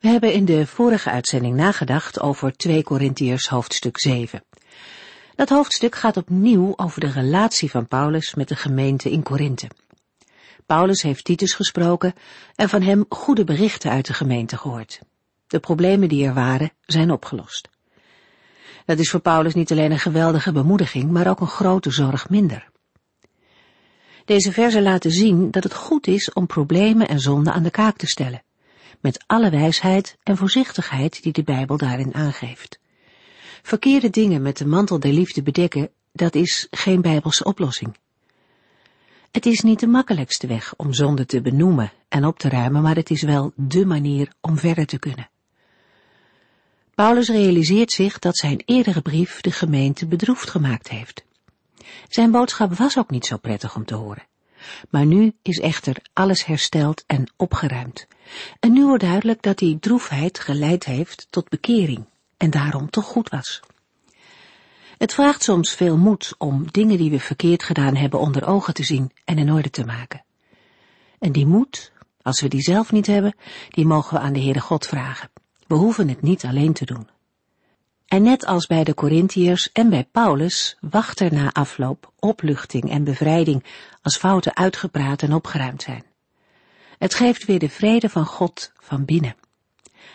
We hebben in de vorige uitzending nagedacht over 2 Korintiërs hoofdstuk 7. Dat hoofdstuk gaat opnieuw over de relatie van Paulus met de gemeente in Korinthe. Paulus heeft Titus gesproken en van hem goede berichten uit de gemeente gehoord. De problemen die er waren zijn opgelost. Dat is voor Paulus niet alleen een geweldige bemoediging, maar ook een grote zorg minder. Deze verzen laten zien dat het goed is om problemen en zonden aan de kaak te stellen met alle wijsheid en voorzichtigheid die de Bijbel daarin aangeeft. Verkeerde dingen met de mantel der liefde bedekken, dat is geen Bijbelse oplossing. Het is niet de makkelijkste weg om zonde te benoemen en op te ruimen, maar het is wel dé manier om verder te kunnen. Paulus realiseert zich dat zijn eerdere brief de gemeente bedroefd gemaakt heeft. Zijn boodschap was ook niet zo prettig om te horen. Maar nu is echter alles hersteld en opgeruimd. En nu wordt duidelijk dat die droefheid geleid heeft tot bekering en daarom toch goed was. Het vraagt soms veel moed om dingen die we verkeerd gedaan hebben onder ogen te zien en in orde te maken. En die moed, als we die zelf niet hebben, die mogen we aan de Heere God vragen. We hoeven het niet alleen te doen. En net als bij de Corinthiërs en bij Paulus wacht er na afloop opluchting en bevrijding als fouten uitgepraat en opgeruimd zijn. Het geeft weer de vrede van God van binnen.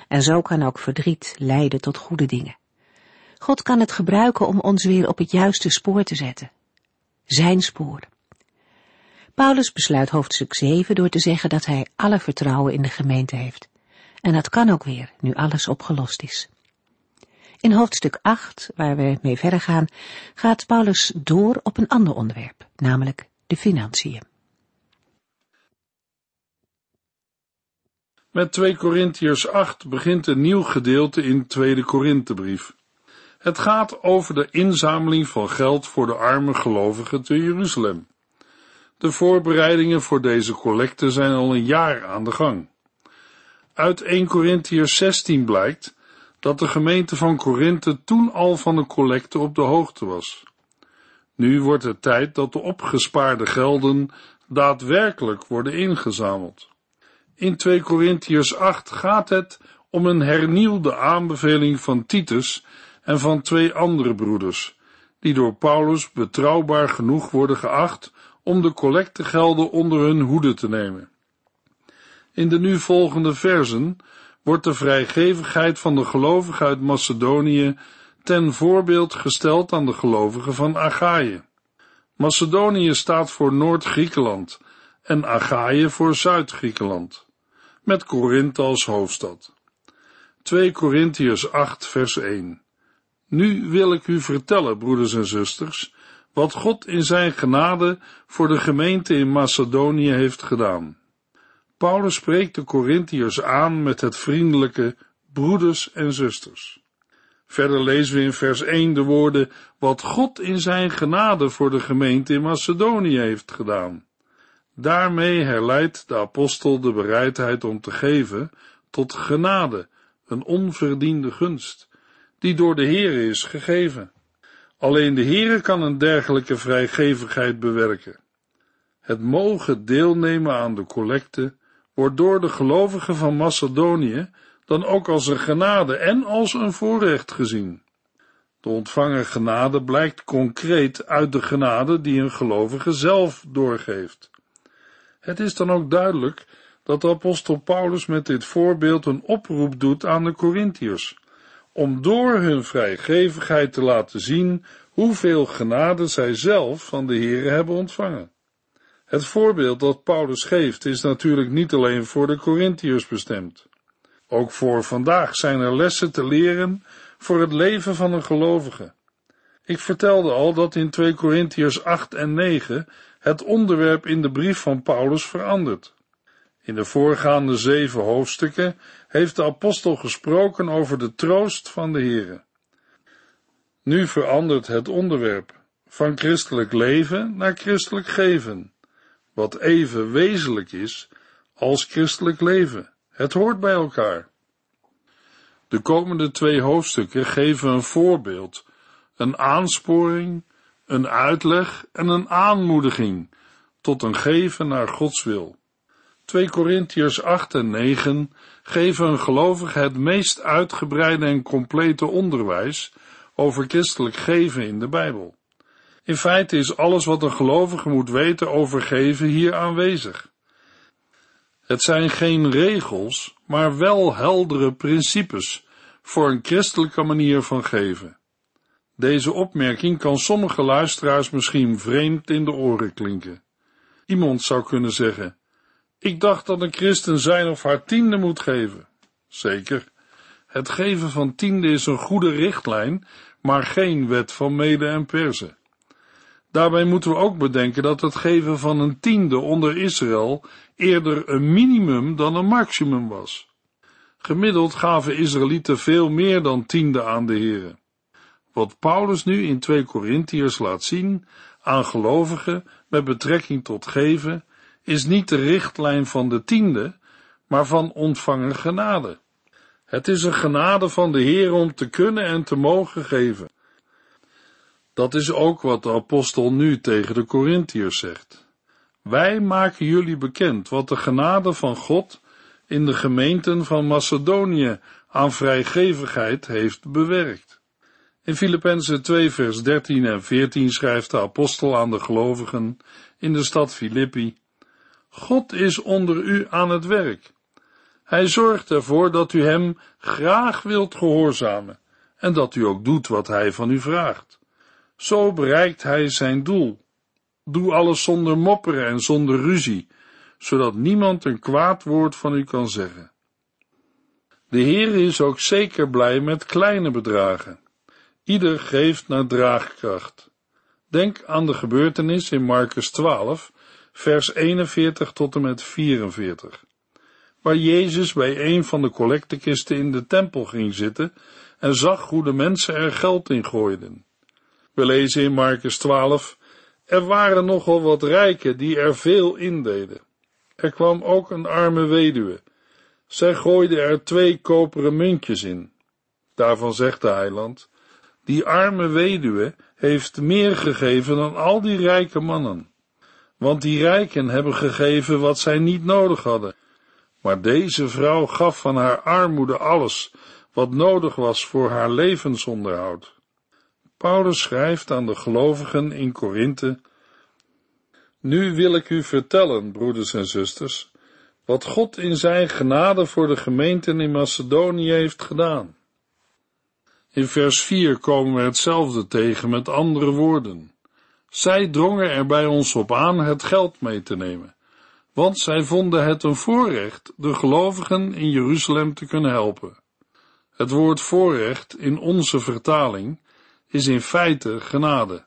En zo kan ook verdriet leiden tot goede dingen. God kan het gebruiken om ons weer op het juiste spoor te zetten. Zijn spoor. Paulus besluit hoofdstuk 7 door te zeggen dat hij alle vertrouwen in de gemeente heeft. En dat kan ook weer, nu alles opgelost is. In hoofdstuk 8, waar we mee verder gaan, gaat Paulus door op een ander onderwerp, namelijk de financiën. Met 2 Korintiërs 8 begint een nieuw gedeelte in 2 Korinthebrief. Het gaat over de inzameling van geld voor de arme gelovigen te Jeruzalem. De voorbereidingen voor deze collecte zijn al een jaar aan de gang. Uit 1 Korintiërs 16 blijkt dat de gemeente van Korinthe toen al van de collecte op de hoogte was. Nu wordt het tijd dat de opgespaarde gelden daadwerkelijk worden ingezameld. In 2 Korintiërs 8 gaat het om een hernieuwde aanbeveling van Titus en van twee andere broeders, die door Paulus betrouwbaar genoeg worden geacht om de collectegelden onder hun hoede te nemen. In de nu volgende versen wordt de vrijgevigheid van de gelovigen uit Macedonië ten voorbeeld gesteld aan de gelovigen van Achaïe. Macedonië staat voor Noord-Griekenland en Achaïe voor Zuid-Griekenland, met Korinthe als hoofdstad. 2 Korintiërs 8 vers 1 Nu wil ik u vertellen, broeders en zusters, wat God in zijn genade voor de gemeente in Macedonië heeft gedaan. Paulus spreekt de Corinthiërs aan met het vriendelijke broeders en zusters. Verder lezen we in vers 1 de woorden wat God in zijn genade voor de gemeente in Macedonië heeft gedaan. Daarmee herleidt de apostel de bereidheid om te geven tot genade, een onverdiende gunst, die door de Heere is gegeven. Alleen de Heere kan een dergelijke vrijgevigheid bewerken. Het mogen deelnemen aan de collecte wordt door de gelovigen van Macedonië dan ook als een genade en als een voorrecht gezien. De ontvangen genade blijkt concreet uit de genade die een gelovige zelf doorgeeft. Het is dan ook duidelijk dat de apostel Paulus met dit voorbeeld een oproep doet aan de Corinthiërs, om door hun vrijgevigheid te laten zien hoeveel genade zij zelf van de Heere hebben ontvangen. Het voorbeeld dat Paulus geeft is natuurlijk niet alleen voor de Corinthiërs bestemd. Ook voor vandaag zijn er lessen te leren voor het leven van een gelovige. Ik vertelde al dat in 2 Corinthiërs 8 en 9 het onderwerp in de brief van Paulus verandert. In de voorgaande zeven hoofdstukken heeft de apostel gesproken over de troost van de Here. Nu verandert het onderwerp van christelijk leven naar christelijk geven, wat even wezenlijk is als christelijk leven. Het hoort bij elkaar. De komende twee hoofdstukken geven een voorbeeld, een aansporing, een uitleg en een aanmoediging tot een geven naar Gods wil. 2 Korintiërs 8 en 9 geven een gelovige het meest uitgebreide en complete onderwijs over christelijk geven in de Bijbel. In feite is alles wat een gelovige moet weten over geven hier aanwezig. Het zijn geen regels, maar wel heldere principes voor een christelijke manier van geven. Deze opmerking kan sommige luisteraars misschien vreemd in de oren klinken. Iemand zou kunnen zeggen, ik dacht dat een christen zijn of haar tiende moet geven. Zeker, het geven van tiende is een goede richtlijn, maar geen wet van mede en persen. Daarbij moeten we ook bedenken dat het geven van een tiende onder Israël eerder een minimum dan een maximum was. Gemiddeld gaven Israëlieten veel meer dan tiende aan de Heere. Wat Paulus nu in 2 Korintiërs laat zien aan gelovigen met betrekking tot geven, is niet de richtlijn van de tiende, maar van ontvangen genade. Het is een genade van de Heer om te kunnen en te mogen geven. Dat is ook wat de apostel nu tegen de Korintiërs zegt. Wij maken jullie bekend wat de genade van God in de gemeenten van Macedonië aan vrijgevigheid heeft bewerkt. In Filippenzen 2 vers 13 en 14 schrijft de apostel aan de gelovigen in de stad Filippi, God is onder u aan het werk. Hij zorgt ervoor dat u hem graag wilt gehoorzamen en dat u ook doet wat hij van u vraagt. Zo bereikt hij zijn doel. Doe alles zonder mopperen en zonder ruzie, zodat niemand een kwaad woord van u kan zeggen. De Heer is ook zeker blij met kleine bedragen. Ieder geeft naar draagkracht. Denk aan de gebeurtenis in Marcus 12, vers 41 tot en met 44, waar Jezus bij een van de collectekisten in de tempel ging zitten en zag hoe de mensen er geld in gooiden. We lezen in Marcus 12, er waren nogal wat rijken die er veel in deden. Er kwam ook een arme weduwe. Zij gooide er twee koperen muntjes in. Daarvan zegt de heiland, die arme weduwe heeft meer gegeven dan al die rijke mannen. Want die rijken hebben gegeven wat zij niet nodig hadden. Maar deze vrouw gaf van haar armoede alles wat nodig was voor haar levensonderhoud. Paulus schrijft aan de gelovigen in Korinthe, Nu wil ik u vertellen, broeders en zusters, wat God in zijn genade voor de gemeenten in Macedonië heeft gedaan. In vers 4 komen we hetzelfde tegen met andere woorden. Zij drongen er bij ons op aan het geld mee te nemen, want zij vonden het een voorrecht de gelovigen in Jeruzalem te kunnen helpen. Het woord voorrecht in onze vertaling is in feite genade.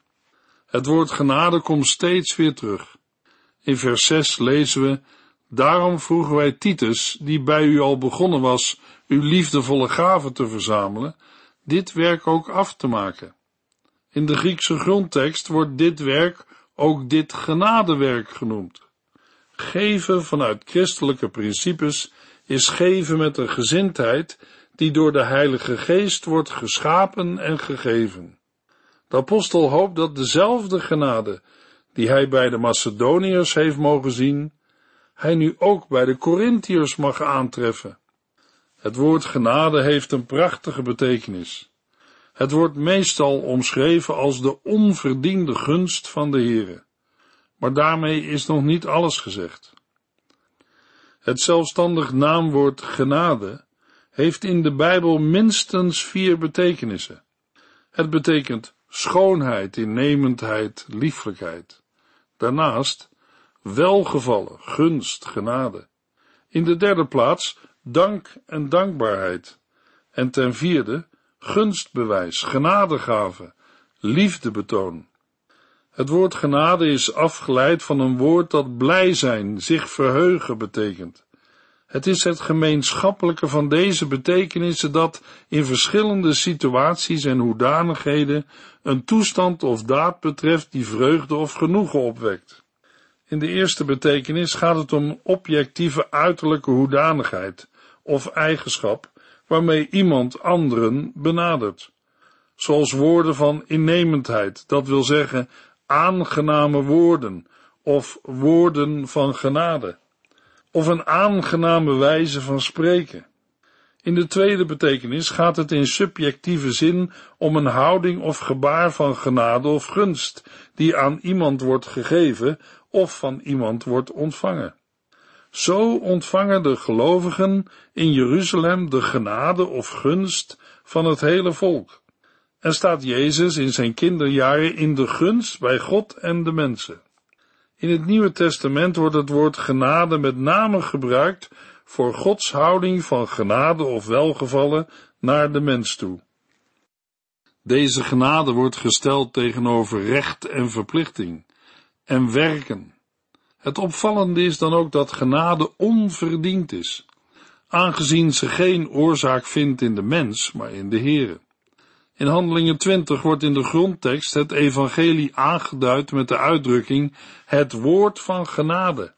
Het woord genade komt steeds weer terug. In vers 6 lezen we, daarom vroegen wij Titus, die bij u al begonnen was, uw liefdevolle gaven te verzamelen, dit werk ook af te maken. In de Griekse grondtekst wordt dit werk ook dit genadewerk genoemd. Geven vanuit christelijke principes is geven met een gezindheid die door de Heilige Geest wordt geschapen en gegeven. De apostel hoopt dat dezelfde genade die hij bij de Macedoniërs heeft mogen zien, hij nu ook bij de Corinthiërs mag aantreffen. Het woord genade heeft een prachtige betekenis. Het wordt meestal omschreven als de onverdiende gunst van de Heere. Maar daarmee is nog niet alles gezegd. Het zelfstandig naamwoord genade heeft in de Bijbel minstens vier betekenissen. Het betekent schoonheid, innemendheid, lieflijkheid. Daarnaast welgevallen, gunst, genade. In de derde plaats dank en dankbaarheid. En ten vierde gunstbewijs, genadegave, liefdebetoon. Het woord genade is afgeleid van een woord dat blij zijn, zich verheugen betekent. Het is het gemeenschappelijke van deze betekenissen dat in verschillende situaties en hoedanigheden een toestand of daad betreft die vreugde of genoegen opwekt. In de eerste betekenis gaat het om objectieve uiterlijke hoedanigheid of eigenschap waarmee iemand anderen benadert. Zoals woorden van innemendheid, dat wil zeggen aangename woorden of woorden van genade of een aangename wijze van spreken. In de tweede betekenis gaat het in subjectieve zin om een houding of gebaar van genade of gunst, die aan iemand wordt gegeven of van iemand wordt ontvangen. Zo ontvangen de gelovigen in Jeruzalem de genade of gunst van het hele volk. En staat Jezus in zijn kinderjaren in de gunst bij God en de mensen. In het Nieuwe Testament wordt het woord genade met name gebruikt voor Gods houding van genade of welgevallen naar de mens toe. Deze genade wordt gesteld tegenover recht en verplichting en werken. Het opvallende is dan ook dat genade onverdiend is, aangezien ze geen oorzaak vindt in de mens, maar in de Heere. In Handelingen 20 wordt in de grondtekst het evangelie aangeduid met de uitdrukking het woord van genade.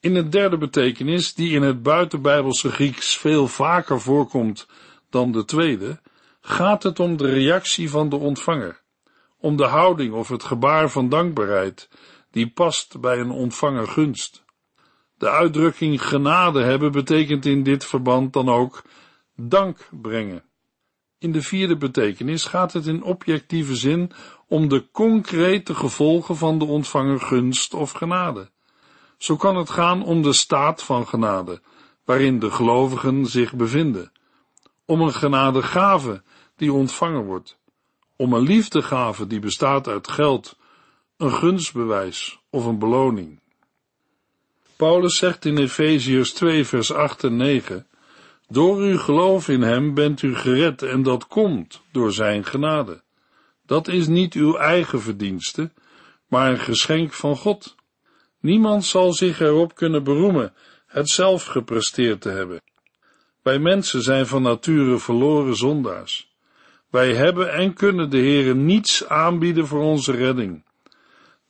In het derde betekenis, die in het buitenbijbelse Grieks veel vaker voorkomt dan de tweede, gaat het om de reactie van de ontvanger, om de houding of het gebaar van dankbaarheid, die past bij een ontvanger gunst. De uitdrukking genade hebben betekent in dit verband dan ook dank brengen. In de vierde betekenis gaat het in objectieve zin om de concrete gevolgen van de ontvangen gunst of genade. Zo kan het gaan om de staat van genade, waarin de gelovigen zich bevinden, om een genadegave die ontvangen wordt, om een liefdegave die bestaat uit geld, een gunstbewijs of een beloning. Paulus zegt in Efeziërs 2 vers 8 en 9 door uw geloof in hem bent u gered en dat komt door zijn genade. Dat is niet uw eigen verdienste, maar een geschenk van God. Niemand zal zich erop kunnen beroemen het zelf gepresteerd te hebben. Wij mensen zijn van nature verloren zondaars. Wij hebben en kunnen de Heere niets aanbieden voor onze redding.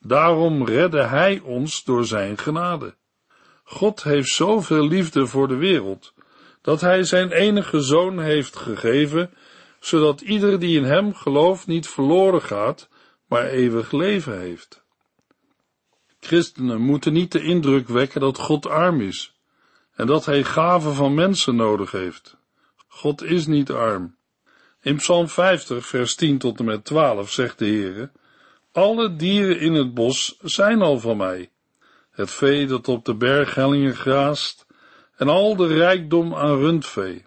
Daarom redde Hij ons door Zijn genade. God heeft zoveel liefde voor de wereld, dat hij zijn enige zoon heeft gegeven, zodat ieder die in hem gelooft niet verloren gaat, maar eeuwig leven heeft. Christenen moeten niet de indruk wekken dat God arm is en dat hij gaven van mensen nodig heeft. God is niet arm. In Psalm 50, vers 10 tot en met 12 zegt de Heere, alle dieren in het bos zijn al van mij. Het vee dat op de berghellingen graast, en al de rijkdom aan rundvee,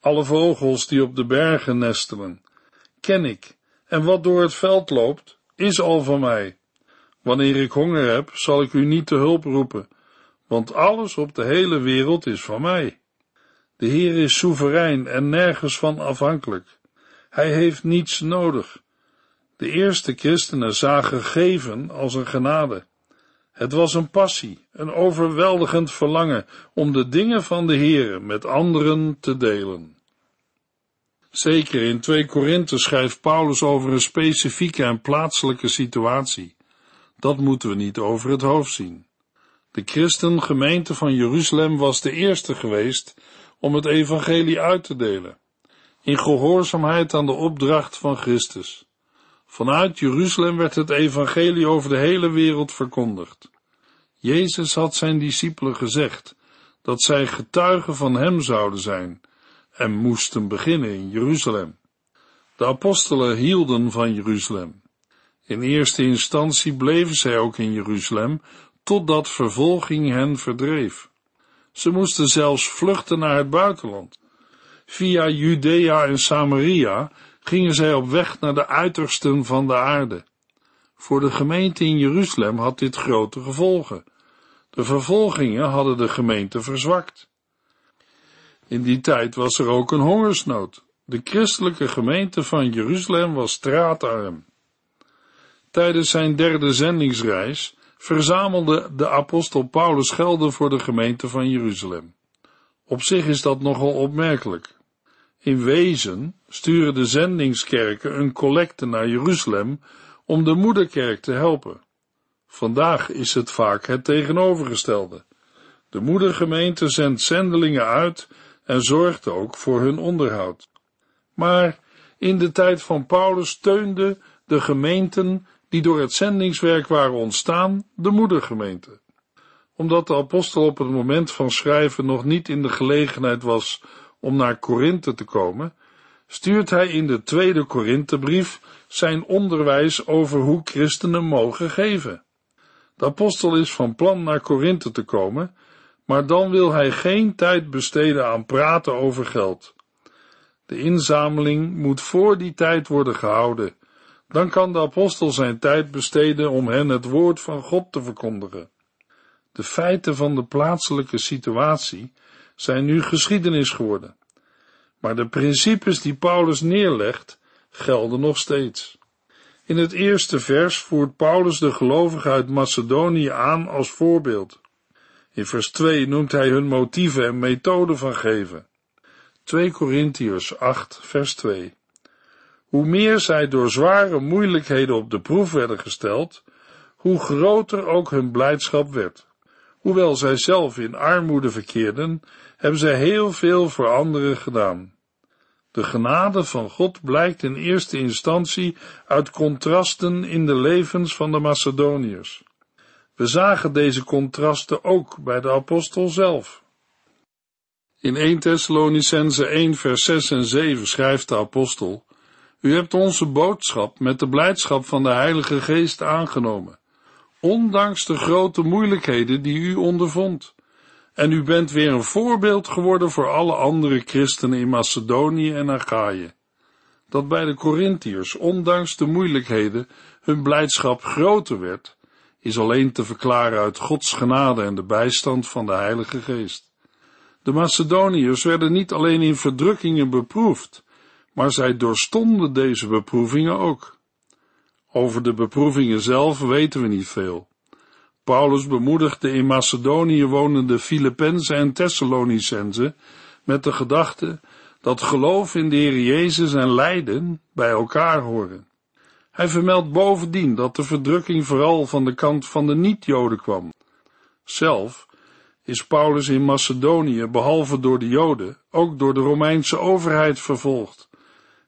alle vogels die op de bergen nestelen, ken ik, en wat door het veld loopt, is al van mij. Wanneer ik honger heb, zal ik u niet te hulp roepen, want alles op de hele wereld is van mij. De Heer is soeverein en nergens van afhankelijk. Hij heeft niets nodig. De eerste christenen zagen geven als een genade. Het was een passie, een overweldigend verlangen om de dingen van de Heere met anderen te delen. Zeker in 2 Korinthe schrijft Paulus over een specifieke en plaatselijke situatie. Dat moeten we niet over het hoofd zien. De christengemeente van Jeruzalem was de eerste geweest om het evangelie uit te delen, in gehoorzaamheid aan de opdracht van Christus. Vanuit Jeruzalem werd het evangelie over de hele wereld verkondigd. Jezus had zijn discipelen gezegd dat zij getuigen van hem zouden zijn en moesten beginnen in Jeruzalem. De apostelen hielden van Jeruzalem. In eerste instantie bleven zij ook in Jeruzalem, totdat vervolging hen verdreef. Ze moesten zelfs vluchten naar het buitenland. Via Judea en Samaria gingen zij op weg naar de uitersten van de aarde. Voor de gemeente in Jeruzalem had dit grote gevolgen. De vervolgingen hadden de gemeente verzwakt. In die tijd was er ook een hongersnood. De christelijke gemeente van Jeruzalem was straatarm. Tijdens zijn derde zendingsreis verzamelde de apostel Paulus gelden voor de gemeente van Jeruzalem. Op zich is dat nogal opmerkelijk. In wezen sturen de zendingskerken een collecte naar Jeruzalem om de moederkerk te helpen. Vandaag is het vaak het tegenovergestelde. De moedergemeente zendt zendelingen uit en zorgt ook voor hun onderhoud. Maar in de tijd van Paulus steunden de gemeenten die door het zendingswerk waren ontstaan, de moedergemeente. Omdat de apostel op het moment van schrijven nog niet in de gelegenheid was om naar Korinthe te komen, stuurt hij in de tweede Korinthebrief zijn onderwijs over hoe christenen mogen geven. De apostel is van plan naar Korinthe te komen, maar dan wil hij geen tijd besteden aan praten over geld. De inzameling moet voor die tijd worden gehouden. Dan kan de apostel zijn tijd besteden om hen het woord van God te verkondigen. De feiten van de plaatselijke situatie zijn nu geschiedenis geworden. Maar de principes die Paulus neerlegt, gelden nog steeds. In het eerste vers voert Paulus de gelovigen uit Macedonië aan als voorbeeld. In vers 2 noemt hij hun motieven en methoden van geven. 2 Korintiërs 8, vers 2. Hoe meer zij door zware moeilijkheden op de proef werden gesteld, hoe groter ook hun blijdschap werd. Hoewel zij zelf in armoede verkeerden, hebben zij heel veel voor anderen gedaan. De genade van God blijkt in eerste instantie uit contrasten in de levens van de Macedoniërs. We zagen deze contrasten ook bij de apostel zelf. In 1 Thessalonicense 1 vers 6 en 7 schrijft de apostel, U hebt onze boodschap met de blijdschap van de Heilige Geest aangenomen, ondanks de grote moeilijkheden die u ondervond. En u bent weer een voorbeeld geworden voor alle andere christenen in Macedonië en Achaïe. Dat bij de Corinthiërs, ondanks de moeilijkheden, hun blijdschap groter werd, is alleen te verklaren uit Gods genade en de bijstand van de Heilige Geest. De Macedoniërs werden niet alleen in verdrukkingen beproefd, maar zij doorstonden deze beproevingen ook. Over de beproevingen zelf weten we niet veel. Paulus bemoedigde in Macedonië wonende Filippenzen en Thessalonicenzen met de gedachte dat geloof in de Heer Jezus en lijden bij elkaar horen. Hij vermeldt bovendien dat de verdrukking vooral van de kant van de niet-Joden kwam. Zelf is Paulus in Macedonië behalve door de Joden ook door de Romeinse overheid vervolgd.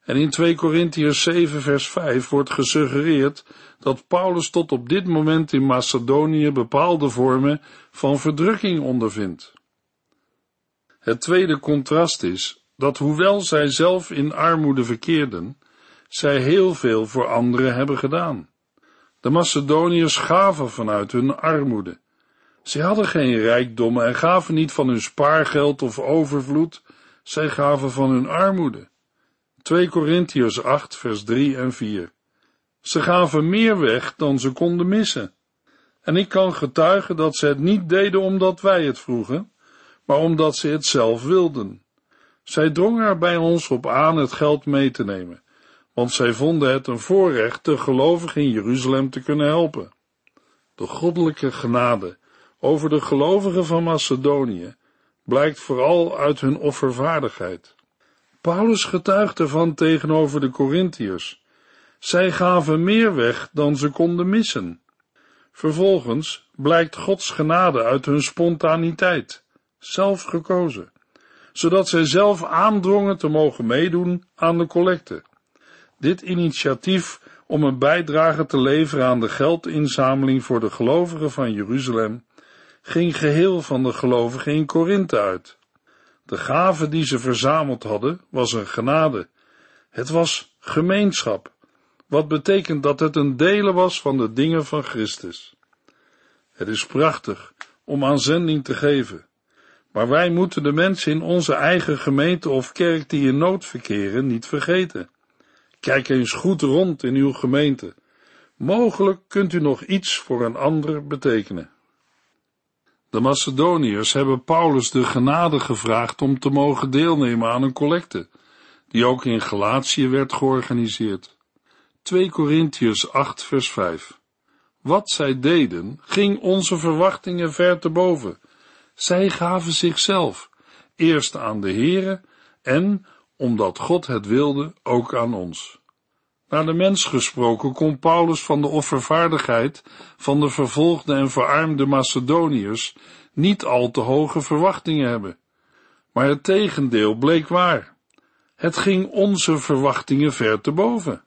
En in 2 Korintiërs 7 vers 5 wordt gesuggereerd dat Paulus tot op dit moment in Macedonië bepaalde vormen van verdrukking ondervindt. Het tweede contrast is dat hoewel zij zelf in armoede verkeerden, zij heel veel voor anderen hebben gedaan. De Macedoniërs gaven vanuit hun armoede. Zij hadden geen rijkdommen en gaven niet van hun spaargeld of overvloed, zij gaven van hun armoede. 2 Korintiërs 8 vers 3 en 4 Ze gaven meer weg dan ze konden missen. En ik kan getuigen dat ze het niet deden omdat wij het vroegen, maar omdat ze het zelf wilden. Zij drongen er bij ons op aan het geld mee te nemen, want zij vonden het een voorrecht de gelovigen in Jeruzalem te kunnen helpen. De goddelijke genade over de gelovigen van Macedonië blijkt vooral uit hun offervaardigheid. Paulus getuigt ervan tegenover de Corinthiërs. Zij gaven meer weg dan ze konden missen. Vervolgens blijkt Gods genade uit hun spontaniteit, zelf gekozen, zodat zij zelf aandrongen te mogen meedoen aan de collecte. Dit initiatief om een bijdrage te leveren aan de geldinzameling voor de gelovigen van Jeruzalem ging geheel van de gelovigen in Korinthe uit. De gave die ze verzameld hadden was een genade. Het was gemeenschap, wat betekent dat het een delen was van de dingen van Christus. Het is prachtig om aan zending te geven, maar wij moeten de mensen in onze eigen gemeente of kerk die in nood verkeren niet vergeten. Kijk eens goed rond in uw gemeente. Mogelijk kunt u nog iets voor een ander betekenen. De Macedoniërs hebben Paulus de genade gevraagd om te mogen deelnemen aan een collecte, die ook in Galatië werd georganiseerd. 2 Korintiërs 8 vers 5 Wat zij deden, ging onze verwachtingen ver te boven. Zij gaven zichzelf, eerst aan de Here en, omdat God het wilde, ook aan ons. Naar de mens gesproken kon Paulus van de offervaardigheid van de vervolgde en verarmde Macedoniërs niet al te hoge verwachtingen hebben. Maar het tegendeel bleek waar. Het ging onze verwachtingen ver te boven.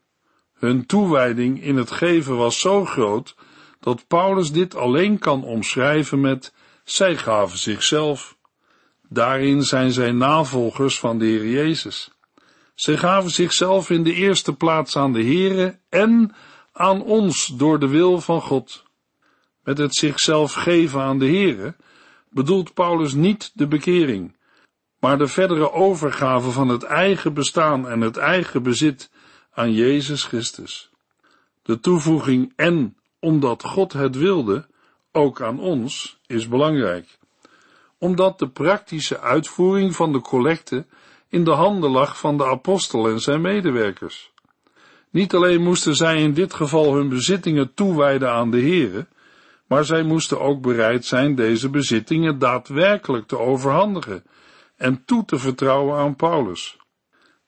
Hun toewijding in het geven was zo groot dat Paulus dit alleen kan omschrijven met zij gaven zichzelf. Daarin zijn zij navolgers van de Heer Jezus. Zij gaven zichzelf in de eerste plaats aan de Heere en aan ons door de wil van God. Met het zichzelf geven aan de Heere bedoelt Paulus niet de bekering, maar de verdere overgave van het eigen bestaan en het eigen bezit aan Jezus Christus. De toevoeging en omdat God het wilde, ook aan ons, is belangrijk. Omdat de praktische uitvoering van de collecte in de handen lag van de apostel en zijn medewerkers. Niet alleen moesten zij in dit geval hun bezittingen toewijden aan de Here, maar zij moesten ook bereid zijn deze bezittingen daadwerkelijk te overhandigen en toe te vertrouwen aan Paulus.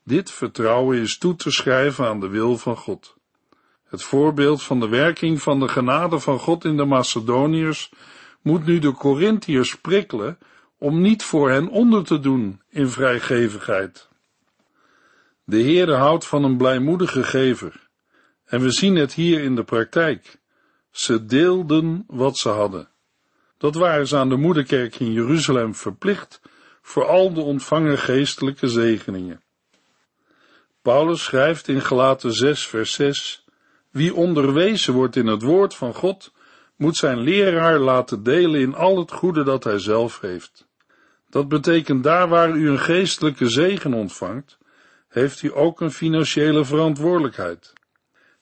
Dit vertrouwen is toe te schrijven aan de wil van God. Het voorbeeld van de werking van de genade van God in de Macedoniërs moet nu de Corinthiërs prikkelen om niet voor hen onder te doen in vrijgevigheid. De Heere houdt van een blijmoedige gever, en we zien het hier in de praktijk. Ze deelden wat ze hadden. Dat waren ze aan de moederkerk in Jeruzalem verplicht voor al de ontvangen geestelijke zegeningen. Paulus schrijft in Gelaten 6 vers 6, wie onderwezen wordt in het woord van God, moet zijn leraar laten delen in al het goede dat hij zelf heeft. Dat betekent daar waar u een geestelijke zegen ontvangt, heeft u ook een financiële verantwoordelijkheid.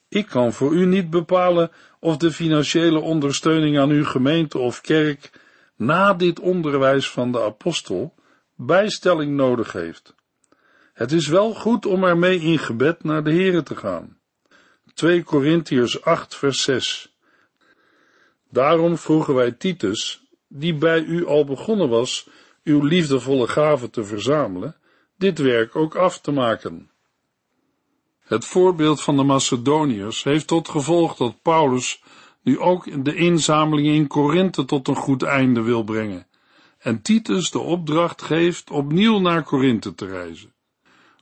Ik kan voor u niet bepalen of de financiële ondersteuning aan uw gemeente of kerk na dit onderwijs van de apostel bijstelling nodig heeft. Het is wel goed om ermee in gebed naar de Here te gaan. 2 Korintiërs 8 vers 6 Daarom vroegen wij Titus, die bij u al begonnen was uw liefdevolle gaven te verzamelen, dit werk ook af te maken. Het voorbeeld van de Macedoniërs heeft tot gevolg dat Paulus nu ook de inzameling in Korinthe tot een goed einde wil brengen en Titus de opdracht geeft opnieuw naar Korinthe te reizen.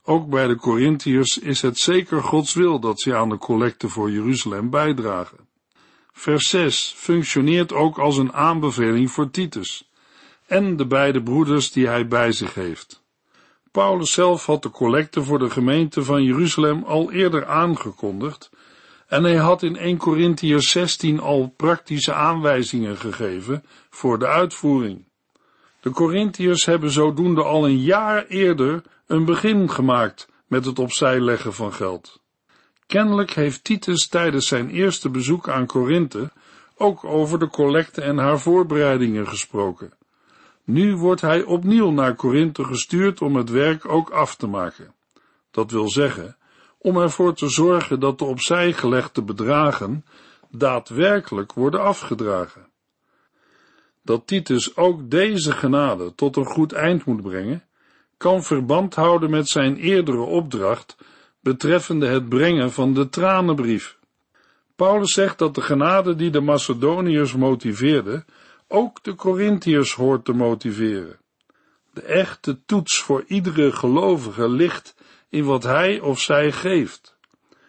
Ook bij de Corinthiërs is het zeker Gods wil dat ze aan de collecte voor Jeruzalem bijdragen. Vers 6 functioneert ook als een aanbeveling voor Titus en de beide broeders die hij bij zich heeft. Paulus zelf had de collecte voor de gemeente van Jeruzalem al eerder aangekondigd en hij had in 1 Corinthiërs 16 al praktische aanwijzingen gegeven voor de uitvoering. De Corinthiërs hebben zodoende al een jaar eerder een begin gemaakt met het opzij leggen van geld. Kennelijk heeft Titus tijdens zijn eerste bezoek aan Korinthe ook over de collecte en haar voorbereidingen gesproken. Nu wordt hij opnieuw naar Korinthe gestuurd om het werk ook af te maken. Dat wil zeggen, om ervoor te zorgen dat de opzij gelegde bedragen daadwerkelijk worden afgedragen. Dat Titus ook deze genade tot een goed eind moet brengen, kan verband houden met zijn eerdere opdracht betreffende het brengen van de tranenbrief. Paulus zegt dat de genade die de Macedoniërs motiveerde, ook de Corinthiërs hoort te motiveren. De echte toets voor iedere gelovige ligt in wat hij of zij geeft.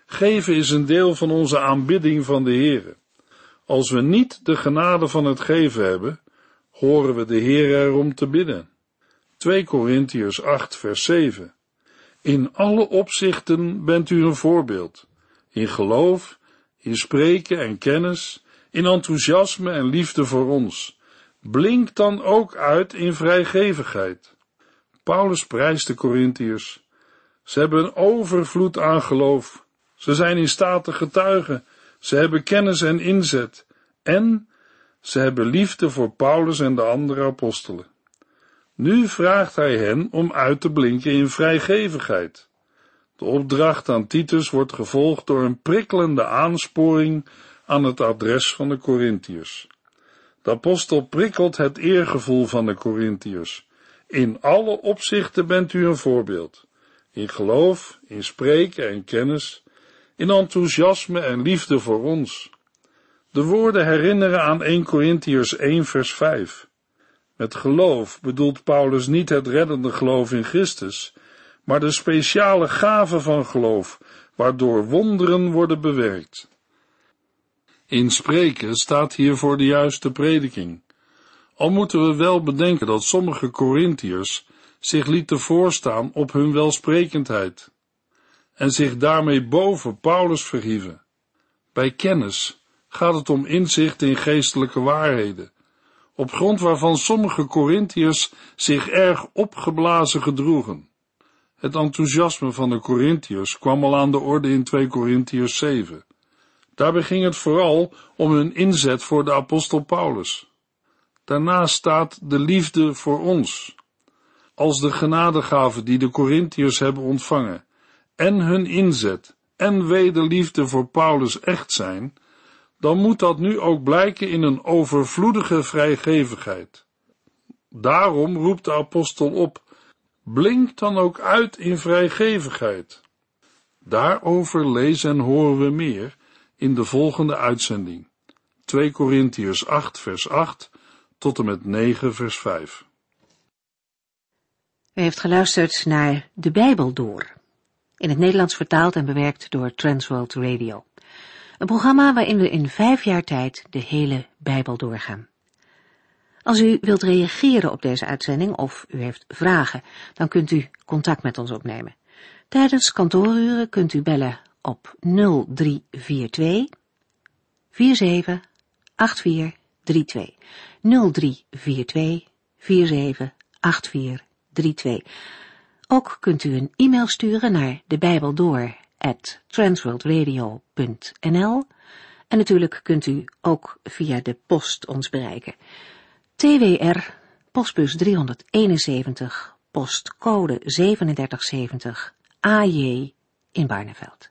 Geven is een deel van onze aanbidding van de Heere. Als we niet de genade van het geven hebben, horen we de Heer erom te bidden. 2 Korintiërs 8 vers 7 In alle opzichten bent u een voorbeeld. In geloof, in spreken en kennis, in enthousiasme en liefde voor ons. Blink dan ook uit in vrijgevigheid. Paulus prijst de Korintiërs. Ze hebben een overvloed aan geloof. Ze zijn in staat te getuigen. Ze hebben kennis en inzet. En ze hebben liefde voor Paulus en de andere apostelen. Nu vraagt hij hen om uit te blinken in vrijgevigheid. De opdracht aan Titus wordt gevolgd door een prikkelende aansporing aan het adres van de Corinthiërs. De apostel prikkelt het eergevoel van de Corinthiërs, In alle opzichten bent u een voorbeeld. In geloof, in spreken en kennis, in enthousiasme en liefde voor ons. De woorden herinneren aan 1 Corinthiërs 1 vers 5. Met geloof bedoelt Paulus niet het reddende geloof in Christus, maar de speciale gave van geloof, waardoor wonderen worden bewerkt. In spreken staat hier voor de juiste prediking. Al moeten we wel bedenken dat sommige Corinthiërs zich lieten voorstaan op hun welsprekendheid en zich daarmee boven Paulus verhieven. Bij kennis gaat het om inzicht in geestelijke waarheden, op grond waarvan sommige Corinthiërs zich erg opgeblazen gedroegen. Het enthousiasme van de Corinthiërs kwam al aan de orde in 2 Corinthiërs 7. Daarbij ging het vooral om hun inzet voor de apostel Paulus. Daarnaast staat de liefde voor ons. Als de genadegave die de Corinthiërs hebben ontvangen en hun inzet en wederliefde voor Paulus echt zijn, dan moet dat nu ook blijken in een overvloedige vrijgevigheid. Daarom roept de apostel op, blink dan ook uit in vrijgevigheid. Daarover lezen en horen we meer in de volgende uitzending. 2 Korintiërs 8 vers 8 tot en met 9 vers 5. U heeft geluisterd naar De Bijbel Door, in het Nederlands vertaald en bewerkt door Transworld Radio. Een programma waarin we in vijf jaar tijd de hele Bijbel doorgaan. Als u wilt reageren op deze uitzending of u heeft vragen, dan kunt u contact met ons opnemen. Tijdens kantooruren kunt u bellen op 0342 478432. 0342 478432. Ook kunt u een e-mail sturen naar de Bijbel door at transworldradio.nl en natuurlijk kunt u ook via de post ons bereiken. TWR, postbus 371, postcode 3770, AJ in Barneveld.